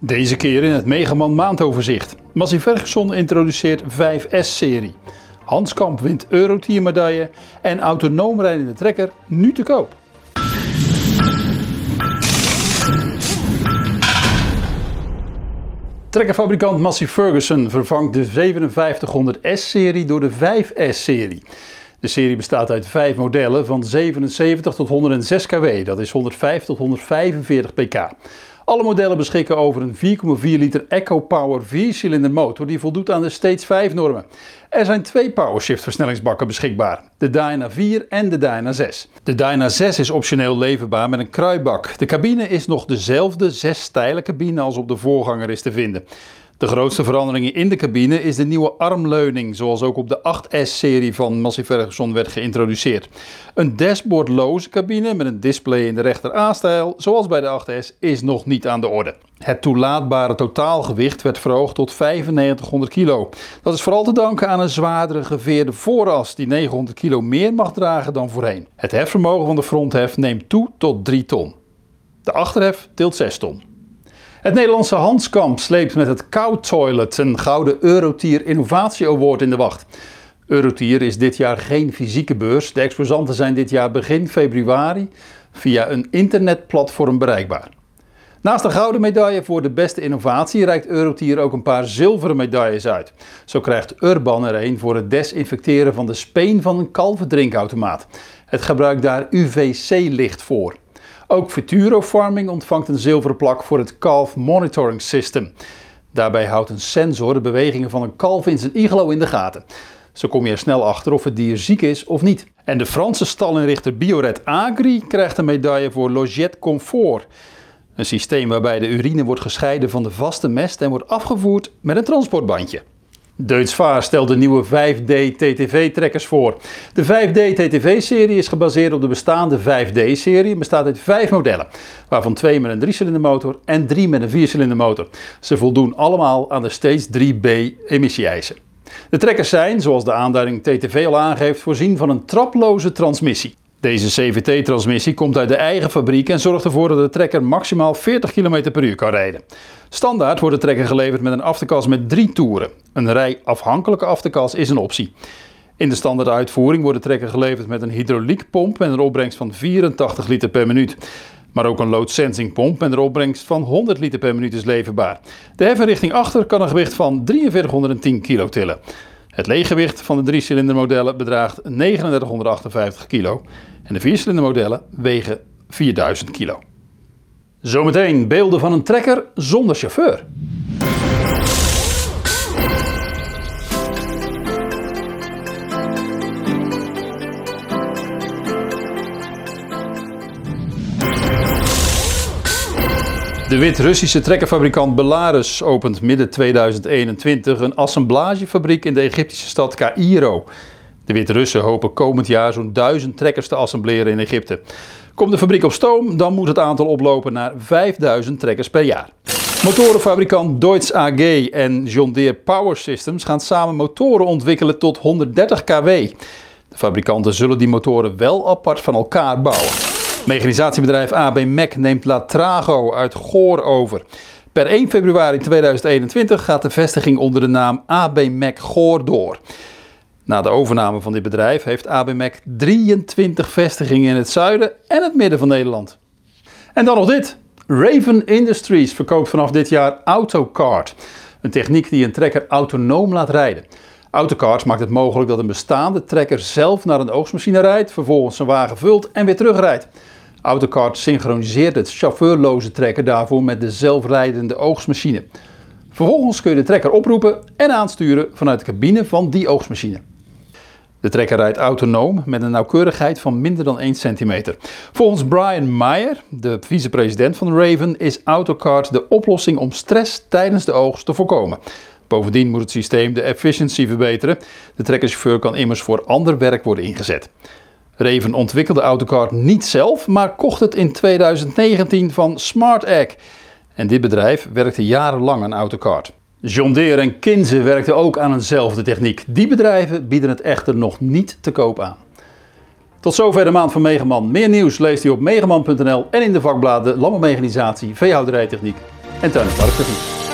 Deze keer in het Megaman maandoverzicht. Massey Ferguson introduceert 5S-serie. Hans Kamp wint Eurotier medaille en autonoom rijdende trekker nu te koop. Trekkerfabrikant Massey Ferguson vervangt de 5700S-serie door de 5S-serie. De serie bestaat uit vijf modellen van 77 tot 106 kW, dat is 105 tot 145 pk. Alle modellen beschikken over een 4,4 liter EcoPower 4-cilinder motor die voldoet aan de Stage 5 normen. Er zijn twee PowerShift versnellingsbakken beschikbaar, de Dyna 4 en de Dyna 6. De Dyna 6 is optioneel leverbaar met een kruibak. De cabine is nog dezelfde zes stijle cabine als op de voorganger is te vinden. De grootste verandering in de cabine is de nieuwe armleuning, zoals ook op de 8S-serie van Massey Ferguson werd geïntroduceerd. Een dashboardloze cabine met een display in de rechter A-stijl, zoals bij de 8S, is nog niet aan de orde. Het toelaatbare totaalgewicht werd verhoogd tot 9500 kilo. Dat is vooral te danken aan een zwaardere geveerde vooras die 900 kilo meer mag dragen dan voorheen. Het hefvermogen van de fronthef neemt toe tot 3 ton. De achterhef tilt 6 ton. Het Nederlandse Hanskamp sleept met het Cow Toilet een gouden Eurotier Innovatie Award in de wacht. Eurotier is dit jaar geen fysieke beurs. De exposanten zijn dit jaar begin februari via een internetplatform bereikbaar. Naast de gouden medaille voor de beste innovatie reikt Eurotier ook een paar zilveren medailles uit. Zo krijgt Urban er een voor het desinfecteren van de speen van een kalverdrinkautomaat. Het gebruikt daar UVC-licht voor. Ook Futuro Farming ontvangt een zilveren plak voor het Calf Monitoring System. Daarbij houdt een sensor de bewegingen van een kalf in zijn iglo in de gaten. Zo kom je er snel achter of het dier ziek is of niet. En de Franse stalinrichter Bioret Agri krijgt een medaille voor Logette Comfort. Een systeem waarbij de urine wordt gescheiden van de vaste mest en wordt afgevoerd met een transportbandje. Deutz-Vaar stelt de nieuwe 5D TTV-trekkers voor. De 5D TTV-serie is gebaseerd op de bestaande 5D-serie en bestaat uit vijf modellen, waarvan twee met een 3-cilinder motor en drie met een 4-cilinder motor. Ze voldoen allemaal aan de Stage 3B emissie-eisen. De trekkers zijn, zoals de aanduiding TTV al aangeeft, voorzien van een traploze transmissie. Deze CVT-transmissie komt uit de eigen fabriek en zorgt ervoor dat de trekker maximaal 40 km per uur kan rijden. Standaard wordt de trekker geleverd met een afterkas met drie toeren. Een rij afhankelijke afterkas is een optie. In de standaard uitvoering wordt de trekker geleverd met een hydrauliekpomp met een opbrengst van 84 liter per minuut. Maar ook een load sensing pomp met een opbrengst van 100 liter per minuut is leverbaar. De heffen richting achter kan een gewicht van 4310 kilo tillen. Het leeggewicht van de drie-cilinder modellen bedraagt 3958 kilo en de viercilinder modellen wegen 4000 kilo. Zometeen beelden van een trekker zonder chauffeur. De Wit-Russische trekkerfabrikant Belarus opent midden 2021 een assemblagefabriek in de Egyptische stad Cairo. De Wit-Russen hopen komend jaar zo'n duizend trekkers te assembleren in Egypte. Komt de fabriek op stoom, dan moet het aantal oplopen naar 5000 trekkers per jaar. Motorenfabrikant Deutz AG en John Deere Power Systems gaan samen motoren ontwikkelen tot 130 kW. De fabrikanten zullen die motoren wel apart van elkaar bouwen. Mechanisatiebedrijf AB Mac neemt Latrago uit Goor over. Per 1 februari 2021 gaat de vestiging onder de naam AB Mac Goor door. Na de overname van dit bedrijf heeft AB Mac 23 vestigingen in het zuiden en het midden van Nederland. En dan nog dit. Raven Industries verkoopt vanaf dit jaar AutoCard. Een techniek die een trekker autonoom laat rijden. AutoCard maakt het mogelijk dat een bestaande trekker zelf naar een oogstmachine rijdt, vervolgens zijn wagen vult en weer terugrijdt. AutoCard synchroniseert het chauffeurloze trekker daarvoor met de zelfrijdende oogstmachine. Vervolgens kun je de trekker oproepen en aansturen vanuit de cabine van die oogstmachine. De trekker rijdt autonoom met een nauwkeurigheid van minder dan 1 centimeter. Volgens Brian Meyer, de vicepresident van Raven, is AutoCard de oplossing om stress tijdens de oogst te voorkomen. Bovendien moet het systeem de efficiëntie verbeteren. De trekkerchauffeur kan immers voor ander werk worden ingezet. Raven ontwikkelde AutoCard niet zelf, maar kocht het in 2019 van SmartEgg. En dit bedrijf werkte jarenlang aan AutoCard. John Deere en Kinze werkten ook aan eenzelfde techniek. Die bedrijven bieden het echter nog niet te koop aan. Tot zover de maand van Megaman. Meer nieuws leest u op megaman.nl en in de vakbladen Landbouwmechanisatie, Veehouderijtechniek en tuin- en parktechniek.